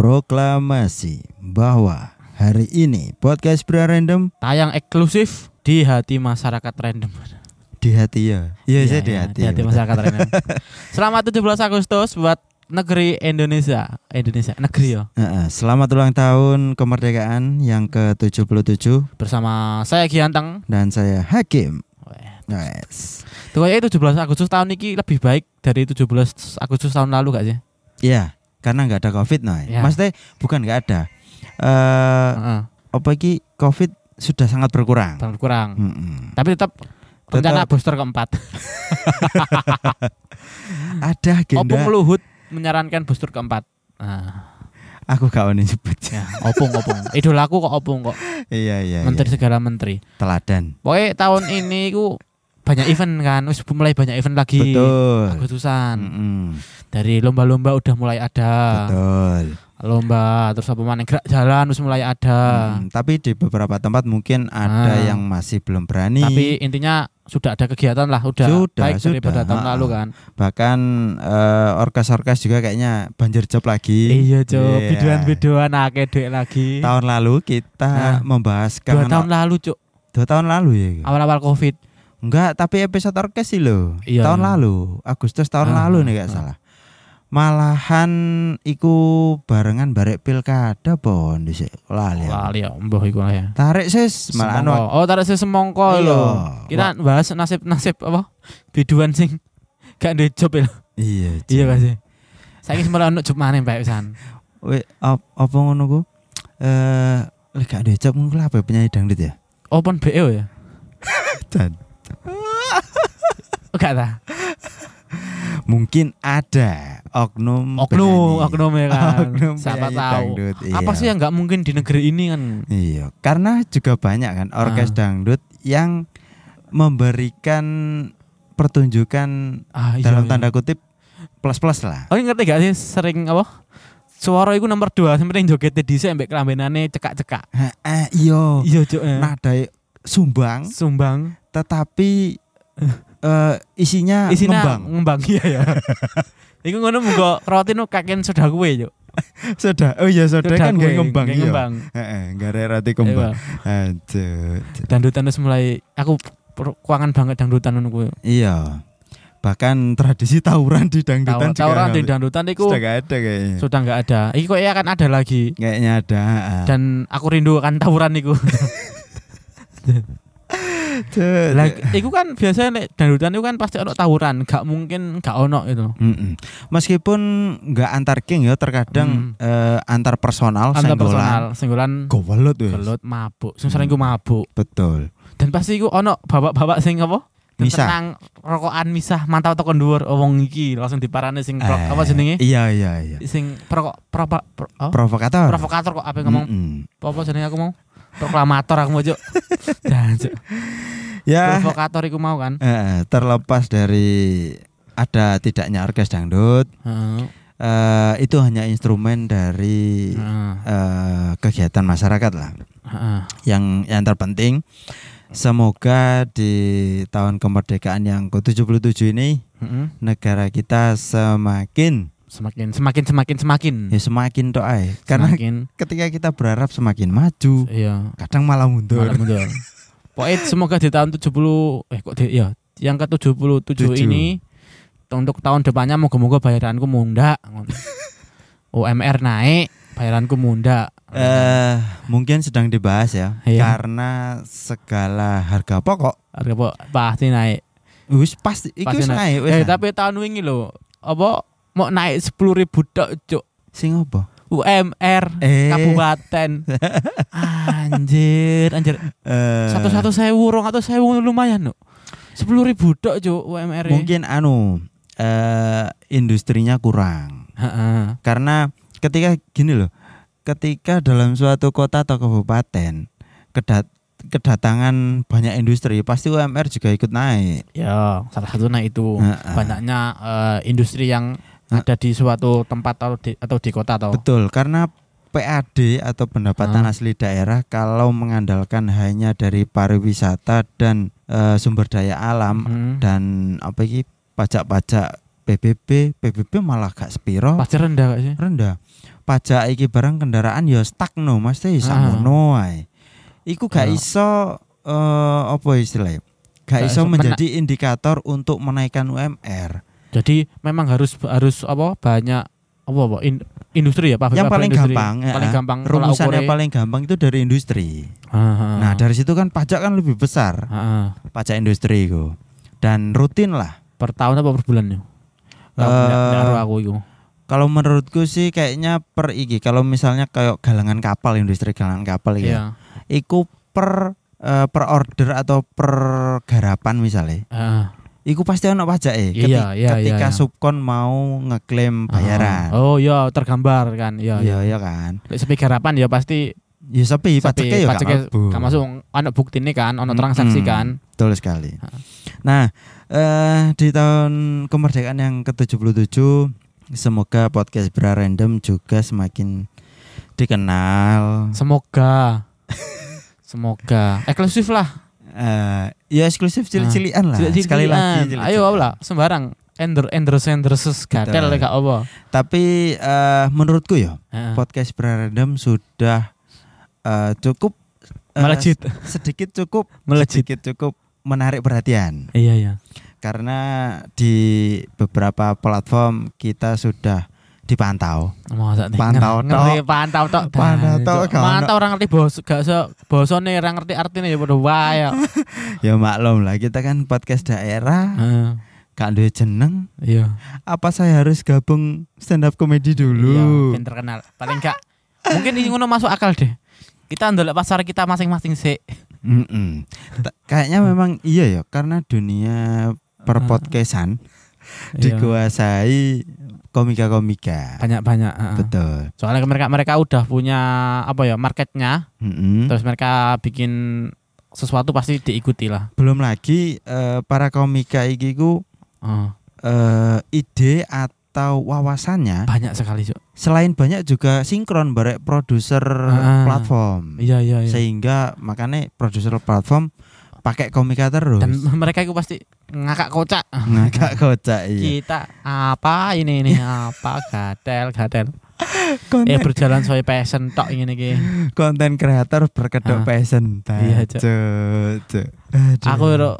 proklamasi bahwa hari ini podcast Bra Random Tayang eksklusif di hati masyarakat random. di hati ya. Iya, saya di iya, hati. Di hati ya, masyarakat random. Selamat 17 Agustus buat negeri Indonesia. Indonesia, negeri ya. Selamat ulang tahun kemerdekaan yang ke-77 Bersama saya Gianteng. dan saya Hakim. Yes. Tuh kayaknya 17 Agustus tahun ini lebih baik dari 17 Agustus tahun lalu gak sih? Iya, karena nggak ada Covid nah. Ya. Maksudnya bukan nggak ada. Eh Heeh. apa iki Covid sudah sangat berkurang. Tahun kurang. Mm-mm. Tapi tetap rencana Tetap. booster keempat. Ada agenda. Opung Luhut menyarankan booster keempat. Nah, Aku gak mau nyebut. ya, opung opung. Idolaku kok opung kok. iya iya. Menteri iya. segala menteri. Teladan. Pokoknya tahun ini ku banyak event kan, wis mulai banyak event lagi. Betul. Agustusan. Mm-mm. Dari lomba-lomba udah mulai ada. Betul. Lomba terus apa mana gerak jalan wis mulai ada. Mm, tapi di beberapa tempat mungkin ada Ah. yang masih belum berani. Tapi intinya sudah ada kegiatan lah, udah Sudah, baik sudah. daripada tahun lalu kan. bahkan eh, orkes-orkes juga kayaknya banjir job lagi. Iya, Cok. Iya. Biduan-biduan akeh duit lagi. Tahun lalu kita Nah, membahas Dua tahun lalu, Cuk. dua tahun lalu ya. Awal-awal Covid. Enggak, tapi episode orkes sih loh. Iya, tahun iya. lalu, Agustus tahun Ah, lalu nih gak ah. salah. Malahan iku barengan barek pilkada pon di lali. Lali ya, mbah iku lah ya. Tarik sis malah anu. Semongko. Oh, tarik sih semongko Iya. lho. Kita bahas nasib-nasib apa? Biduan sing gak ada job ya. Iya. Iya gak sih? Saiki semalam ono job maneh Wisan. We, ap, apa ngono ku? Eh, gak ada job ngono ya, penyanyi dangdut ya? Open BO ya? Dan Oh, gak ta? mungkin ada oknum Oknum, penyanyi. oknum ya kan. Oknum Siapa tahu. dangdut, Apa iya. sih yang nggak mungkin di negeri ini kan? Iya, karena juga banyak kan orkes Ah. dangdut yang memberikan pertunjukan Ah, iya, dalam iya. tanda kutip plus-plus lah. Oh, ngerti gak sih sering apa? Suara iku nomor 2 sampai joget dhisik ambek kelambenane cekak-cekak. Heeh, iya. Iya, Cuk. eh. Nada sumbang Sumbang. tetapi eh, isinya, Isinya ngembang. ngembang iya ya. Iku ngono muga rotin kaken sudah kuwe, Cuk. Sudah. Oh iya, sudah kan Sudah gak kuwe, ngembang iya. ngembang. Heeh, gak ada roti kembang. Iya. Aduh. Dangdutan wis mulai aku kuangan banget dangdutan ngono kuwi. Iya. Bahkan tradisi tawuran di dangdutan juga Tawuran di dangdutan iku sudah gak ada kayaknya. sudah nggak ada. Iki kok akan ada lagi. Kayaknya ada. Dan aku rindu akan tawuran iku. Lah iku kan biasanya nek dangdutan iku kan pasti ono tawuran, gak mungkin gak ono itu. Mm-mm. Meskipun nggak antar geng ya, terkadang eh, antar personal, Antar senggolan, personal, singgulan gowelut wes. gelut mabuk. Sing sering ku mabuk. Betul. Dan pasti iku ono bapak-bapak sing apa? Misah. Tenang rokokan misah mantau tekan dhuwur oh, wong iki langsung diparani sing pro, Eh, apa jenenge? Iya iya iya. Sing perokok propa pro, oh? Provokator. provokator kok apa ngomong Mm-mm. apa jenenge aku mau? Proklamator aku mau, Cuk. Ya, Provokator iku mau kan? eh, terlepas dari ada tidaknya orkes dangdut, Heeh. eh, itu hanya instrumen dari Heeh. eh, kegiatan masyarakat lah. Heeh. Yang yang terpenting, semoga di tahun kemerdekaan yang ke-77 ini Heeh. negara kita semakin Semakin semakin semakin semakin. ya semakin doa ya. karena semakin ketika kita berharap semakin maju iya. kadang malah mundur Malah mundur. Pokoknya semoga di tahun 70 eh kok di, ya yang ke 77 Tujuh. ini untuk tahun depannya moga-moga bayaranku munda. UMR naik, bayaranku munda. eh mungkin sedang dibahas ya Iya. karena segala harga pokok Harga po- pasti naik. wis pasti Pasti naik wis Eh, tapi tahun wingi lho, apa mau naik 10.000 ribu tok cuk. Sing apa? UMR Eh. kabupaten. Anjir anjir. Eh, satu satu sewu rong atau sewu lumayan no sepuluh ribu tok cuk UMR -nya. mungkin anu eh industrinya kurang. Heeh. karena ketika gini loh ketika dalam suatu kota atau kabupaten kedat kedatangan banyak industri pasti UMR juga ikut naik. Ya salah satunya itu. Heeh. banyaknya eh, industri yang ada di suatu tempat atau di, atau di kota atau betul karena PAD atau pendapatan Ah. asli daerah kalau mengandalkan hanya dari pariwisata dan eh, sumber daya alam Mhm. dan apa iki pajak-pajak PBB, PBB malah gak sepiro Pasti rendah gak sih? rendah. Pajak iki barang kendaraan ya stagno, mesti Ah. samono ae. Iku gak Ah. iso eh apa istilahnya? Gak Gak iso menjadi indikator untuk menaikkan UMR. Jadi memang harus harus apa banyak apa apa in- industri ya pabrik Yang paling industri. gampang, ya, paling gampang Rumusannya paling gampang itu dari industri. Ah, Nah, dari situ kan pajak kan lebih besar. ah, ah. Pajak industri itu. Dan rutin lah. per tahun apa per bulan ya? Eh, Uh, aku itu. Kalau menurutku sih kayaknya per iki kalau misalnya kayak galangan kapal industri galangan kapal ya. Iya. Iku per eh, per order atau per garapan misalnya. Ah, Iku pasti ono pajak eh. Iya, iya, ketika iya, iya. subkon mau ngeklaim bayaran. ah. Oh iya tergambar kan. Iya Iya, iya. iya kan. Lek sepi garapan ya pasti Ya sepi sepi, pajaknya ya pajaknya gak masuk ono bukti ini kan, ono transaksi Mm-mm. kan. Betul sekali. Nah, eh di tahun kemerdekaan yang ke-77 semoga podcast Bra Random juga semakin dikenal. Semoga Semoga eksklusif lah. Eh ya eksklusif cilik-cilikan lah. Cilik-cilikan. Sekali lagi. Ayo lah sembarang ender ender ender gatel gak apa. Tapi eh menurutku ya Heeh. podcast Bra Random sudah eh, cukup eh, Melejit. sedikit cukup Melejit. sedikit cukup menarik perhatian Iya iya. karena di beberapa platform kita sudah dipantau. Masa Pantau tok. pantau tok. Pantau tok. Mantau orang ngerti bos gak so bosone orang ngerti artinya ya padha wae. Ya maklum lah kita kan podcast daerah, Heeh. gak duwe jeneng. Iya. Apa saya harus gabung stand up comedy Iya, dulu? ben terkenal. Paling gak mungkin ini ngono masuk akal deh. Kita ndelok pasar kita masing-masing sih. Mm-mm. Ta- Kayaknya memang iya ya karena dunia perpodcastan Iya. dikuasai komika-komika. banyak-banyak. heeh. Betul. Soalnya mereka mereka udah punya apa ya marketnya, Mm-mm. terus mereka bikin sesuatu pasti diikuti lah. Belum lagi eh, para komika iki ku Oh, eh, ide atau wawasannya banyak sekali Cuk. selain banyak juga sinkron barek produser Ah. platform. Iya iya iya. Sehingga makanya produser platform pakai komika terus. Dan mereka itu pasti ngakak kocak. ngagak kocak iya. Kita apa ini ini apa gatel gatel. Konten, Eh berjalan sesuai passion tok ini iki. konten kreator berkedok Ah. passion. Iya. Cuk. Aku ro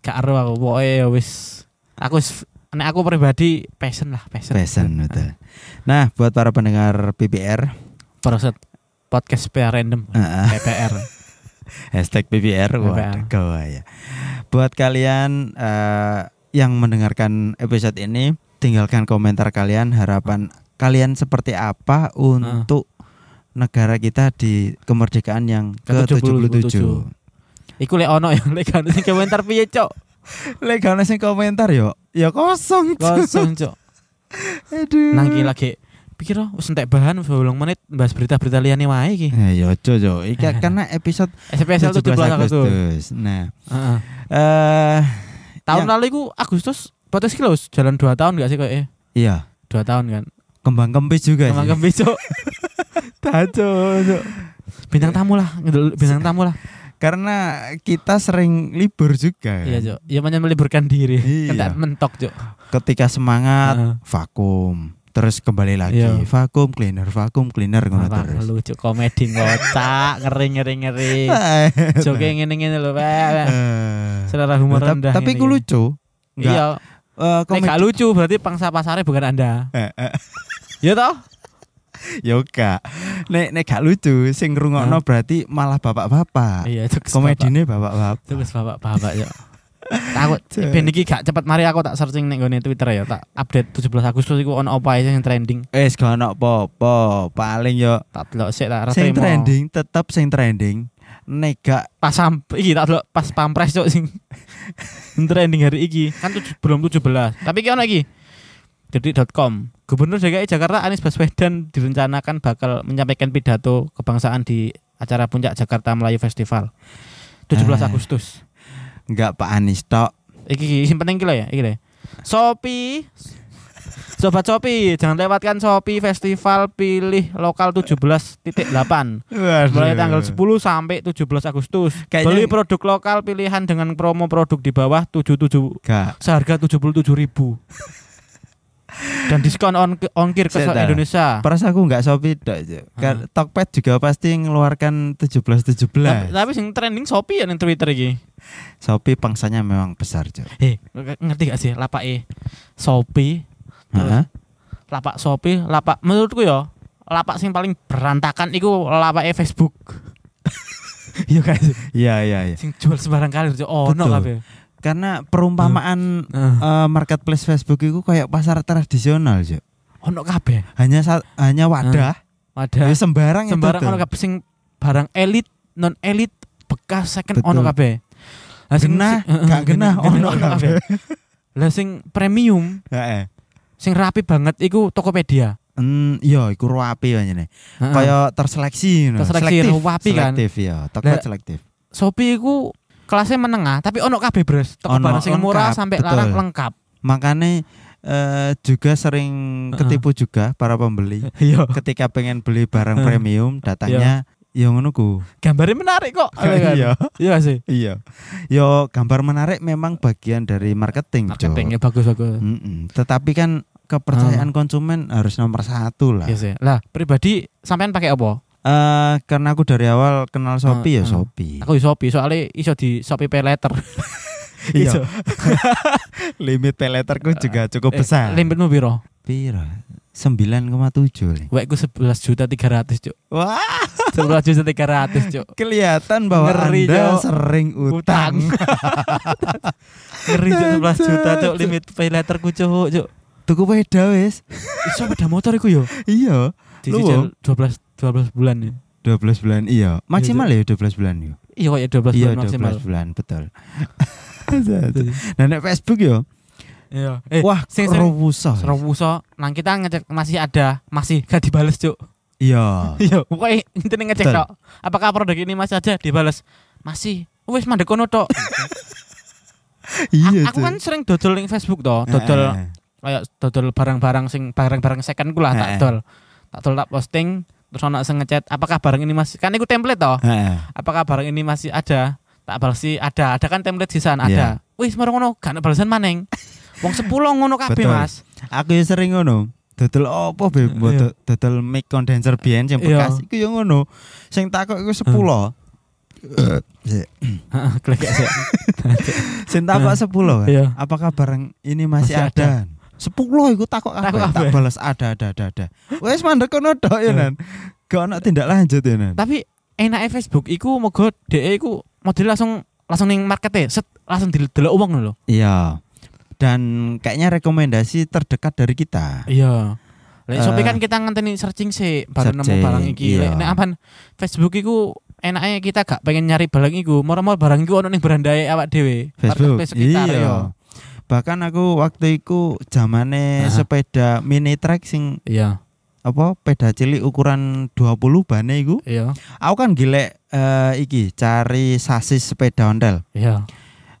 gak ero aku pokoke ya wis aku wis nek aku pribadi passion lah passion. passion betul. Nah, buat para pendengar PBR, Proset podcast PR random ah, PPR. Hashtag PBR, waduh ya. Buat kalian eh, yang mendengarkan episode ini, tinggalkan komentar kalian harapan kalian seperti apa untuk negara kita di kemerdekaan yang Ke-77. ke-77. Iku lek ono ya lek ono sing komentar piye cok? Lek ono sing komentar yo, ya kosong. Kosong cok. Aduh. Nang iki lagi pikir oh entek bahan 8 menit bahas berita-berita liyane wae iki. Eh, yo Jojo, iki karena episode SPSL 17 Agustus. Nah, Heeh. eh Tahun yang- lalu iku Agustus podcast ki lho jalan 2 tahun gak sih kok eh? iya, 2 tahun kan. kembang kempis juga Emang sih. kempi cok. Tajo cok. Bintang tamu lah, bintang tamu lah. Karena kita sering libur juga. Iya kan. Iya banyak meliburkan diri. Iya. Kendak mentok cok. Ketika semangat vakum, terus kembali lagi Iya. vakum cleaner, vakum cleaner ngono terus. lucu komedi ngocak ngeri ngeri ngeri. Eh, Joke ngene ngene lho. Eh. Selera humor Tap- rendah. Tapi ku lucu. Enggak, Iya. eh, Nek gak lucu berarti pangsa pasarnya bukan anda. Eh, eh, Ya toh? Ya gak. Nek nek gak lucu sing ngrungokno berarti malah bapak-bapak. Iya, itu Komedine bapak-bapak. Wis bapak-bapak ya. Takut ben iki gak cepet mari aku tak searching ning gone Twitter ya, tak update 17 Agustus iku ono apa aja yang trending. Wis gak ono apa-apa. Paling yo Tak delok sik tak sing trending tetep sing trending. Nek gak pas sam iki tak delok pas pampres cok sing trending hari iki kan tujuh, belum 17 tapi iki ono iki detik.com Gubernur DKI Jakarta Anies Baswedan direncanakan bakal menyampaikan pidato kebangsaan di acara puncak Jakarta Melayu Festival 17 Ah. Agustus Enggak Pak Anies tok. iki sing penting iki lho ya iki lho ya. Shopee Sobat Shopee, jangan lewatkan Shopee Festival Pilih Lokal 17.8 mulai tanggal 10 sampai 17 Agustus. Kayaknya- Beli produk lokal pilihan dengan promo produk di bawah 77 Gak. seharga 77.000. Dan diskon on ongkir ke. Indonesia. Peras aku nggak Shopee dok, Cuk. Kan Tokped juga pasti ngeluarkan 17 Tapi, 17. tapi sing trending Shopee ya ning Twitter iki. Shopee pangsanya memang besar, Cuk. Eh, ngerti gak sih lapake Shopee? terus Heeh. Lapak Shopee, lapak menurutku ya, lapak sing paling berantakan iku lapake Facebook. Iya kan? Iya, iya, iya. Sing jual sembarang kali oh no kabeh. Karena perumpamaan Heeh. eh, marketplace Facebook itu kayak pasar tradisional, Cuk. Ono kabeh. Hanya hanya wadah, Ada ya sembarang, sembarang itu ono tuh. kabeh sing barang elit, non elit, bekas second ono kabeh. Lah sing- Genah, gak genah, ono kabeh. Lah sing premium, Heeh. sing rapi banget iku Tokopedia. Hmm, iya, iku rapi nih. Kayak terseleksi, no. Terseleksi, selektif, rapi kan. selektif ya, Lah, selektif. Shopee iku kelasnya menengah, tapi ono kabeh bros. Ono barang sing murah sampai betul. larang lengkap. Makanya eh, juga sering ketipu juga para pembeli Iya. ketika pengen beli barang premium datanya ya ngono ku. Gambarnya menarik kok. Iya. Iya gak sih. Iya. Yo gambar menarik memang bagian dari marketing. Marketingnya bagus bagus. Mm-mm. Tetapi kan kepercayaan konsumen harus nomor satu lah. Iya sih. Lah, pribadi sampean pakai apa? Eh, karena aku dari awal kenal Shopee ya Heeh. Shopee. Aku di Shopee soalnya iso di Shopee Pay Letter. Iya. Limit pay letterku juga cukup Eh, besar. Limitmu piro? Piro? 9,7 nih. Wekku 11 juta 300, Cuk. Wah, 11 juta 300, Cuk. kelihatan bahwa Ngeri, Anda Cok. sering utang. Ngeri Cuk 11 juta, Cuk. Limit Pay Letterku, Cuk, Cuk. Tuku peda wis. Iso sepeda motor iku yo. Iya, Dicicil 12 12 bulan ya. 12 bulan iya. Maksimal ya 12 bulan yo. Iya kok ya 12 Iya, bulan maksimal. 12 bulan, betul. nah, nek Facebook yo. Iya. Eh, Wah, sing. Serobuso, nang kita ngecek masih ada, masih gak dibales, Cuk. Iya. Iya, pokoknya intine ngecek tok. Apakah produk ini masih ada dibales? Masih. Wis mandek kono tok. Iya, aku kan sering dodol ning Facebook toh, dodol Heeh. kayak dodol barang-barang sing barang-barang second ku lah tak dol. Tak dol tak posting terus ana sing ngechat, apakah barang ini masih kan iku template toh. Heeh. Apakah barang ini masih ada? Tak balas sih ada, ada kan template sisan Iya. ada. Wis marang ngono, gak balasan maneng. Wong 10 ngono kabeh, Betul. Mas. Aku ya sering ngono. Dodol opo be? Mbok Iya. do- Dodol mic condenser biyen sing Iya. bekas iku ya ngono. Sing takok iku 10. Sik. Heeh, sih. Sing takok 10 kan. Iya. Apakah barang ini masih, Masih ada? 10 iku takok kabeh. Tak kabeh. balas ada ada ada ada. Wes mandek kono tok ya Iya. nan. Gak ono tindak lanjut ya nan. Tapi enake Facebook iku moga DE iku model langsung langsung ning markete, set langsung didelok wong lho. Iya. Dan kayaknya rekomendasi terdekat dari kita. Iya. Lek Shopee kan kita ngenteni searching sih baru nemu barang iki. iya. Nek apan Facebook iku enaknya kita gak pengen nyari barang iku, moro-moro barang iku ono ning berandae awak dhewe. Facebook. Sekitar Iya. yo. Bahkan aku waktu itu zamane sepeda mini trek sing Iya, apa peda cilik ukuran 20 bane iku. iya, Aku kan golek eh, iki cari sasis sepeda ontel. iya.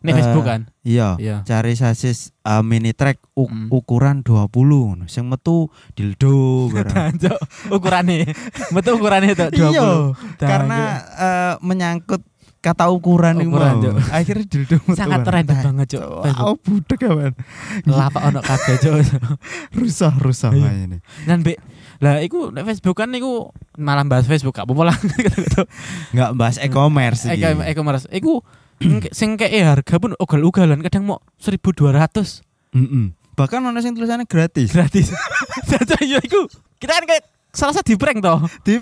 Ini Eh, Facebook kan? Iya. Iya. Cari sasis eh, mini trek u- Hmm. ukuran 20 ngono. Sing metu dildo ukurane. Betul ukurane itu 20. Iya, karena eh, menyangkut kata ukuran iku Ukuran, mau. Akhirnya dildo sangat random banget, Cuk. Facebook. Aku budek kawan. Lapak ono kabeh, Cuk. Rusak rusak Iya. ini. Dan be lah iku nek Facebook kan iku malah bahas Facebook gak apa-apa lah gitu-gitu. Nggak bahas e-commerce iki. Eko e-commerce iku ng- sing keke harga pun ugal-ugalan kadang mau 1200 Mm-mm. Bahkan ono sing tulisannya gratis. gratis. Jadi ya iku kita kan kayak salah satu di prank toh. Di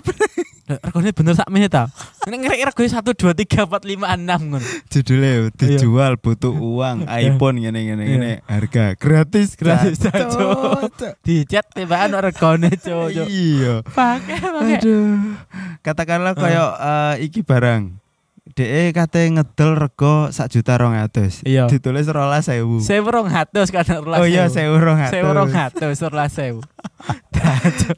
Lah, Regane bener sak menit ta. Nek ngerek regane 1 2 3 4 5 6 ngono. judulnya dijual butuh uang Iya. iPhone ngene ngene Iya. ngene harga gratis Gratis, Cuk. Cuk. Cuk. Di chat tibaan regane cuk. Iya. Pakai pakai. Aduh. Katakanlah kayak eh, iki barang. DE kate ngedol rego sak juta rong atus. Iya. Ditulis rolas sewu. Saya rong hatus kan rolas. Oh iya sewu rong atus. Saya rong hatus rolas sewu. Cuk.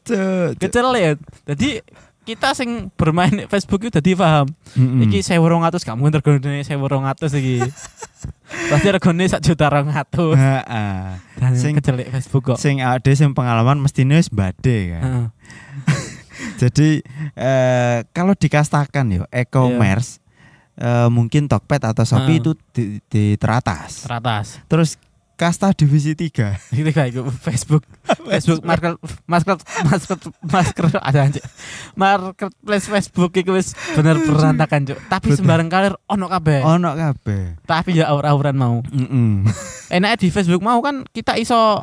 Kecelit. Jadi kita sing bermain Facebook itu jadi paham. Mm-mm. Iki sewu rong atus kamu regane sewu rong atus iki. Pasti regane sak juta rong atus. Ha-ha. Dan Sing- kecelik Facebook kok. Sing ade sing pengalaman mestine wis bade kan. Jadi eh, kalau dikastakan yo e-commerce eh, mungkin Tokped atau Shopee Heeh. itu di, di teratas. Teratas. Terus kasta divisi 3. Itu kayak itu Facebook Facebook market market market masker ada aja marketplace Facebook itu wis bener berantakan cuk tapi Betul. sembarang kalir ono kabeh Ono kabeh. tapi ya aur-auran mau Heeh. enaknya di Facebook mau kan kita iso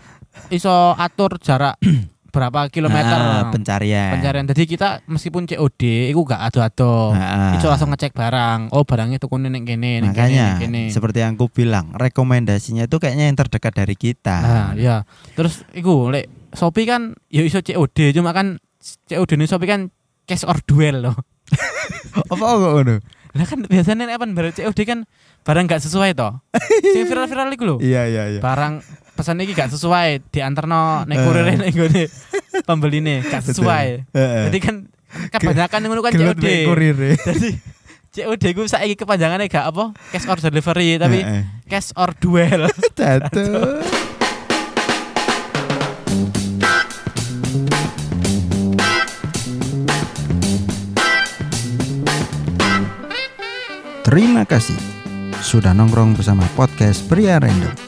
iso atur jarak berapa kilometer Ah, pencarian. pencarian jadi kita meskipun COD itu gak ado-ado Ah, itu langsung ngecek barang oh barangnya tuku ning kene ning kene, Makanya kene. seperti yang aku bilang, rekomendasinya itu kayaknya yang terdekat dari kita. Nah, ya. Terus iku lek Shopee kan ya iso COD cuma kan COD ini Shopee kan cash or duel loh. Apa kok ngono? Lah kan biasanya apa barang COD kan barang gak sesuai toh. Sing viral-viral iku lho. Iya iya iya. Barang pesan iki gak sesuai diantarno nek Eh. kurir nek nggone pembeline gak sesuai. Heeh. Jadi kan kebanyakan ngono kan COD. Jadi COD ku saiki kepanjangannya gak apa cash or delivery tapi cash or duel. Jatuh. Terima kasih sudah nongkrong bersama podcast Pria Random.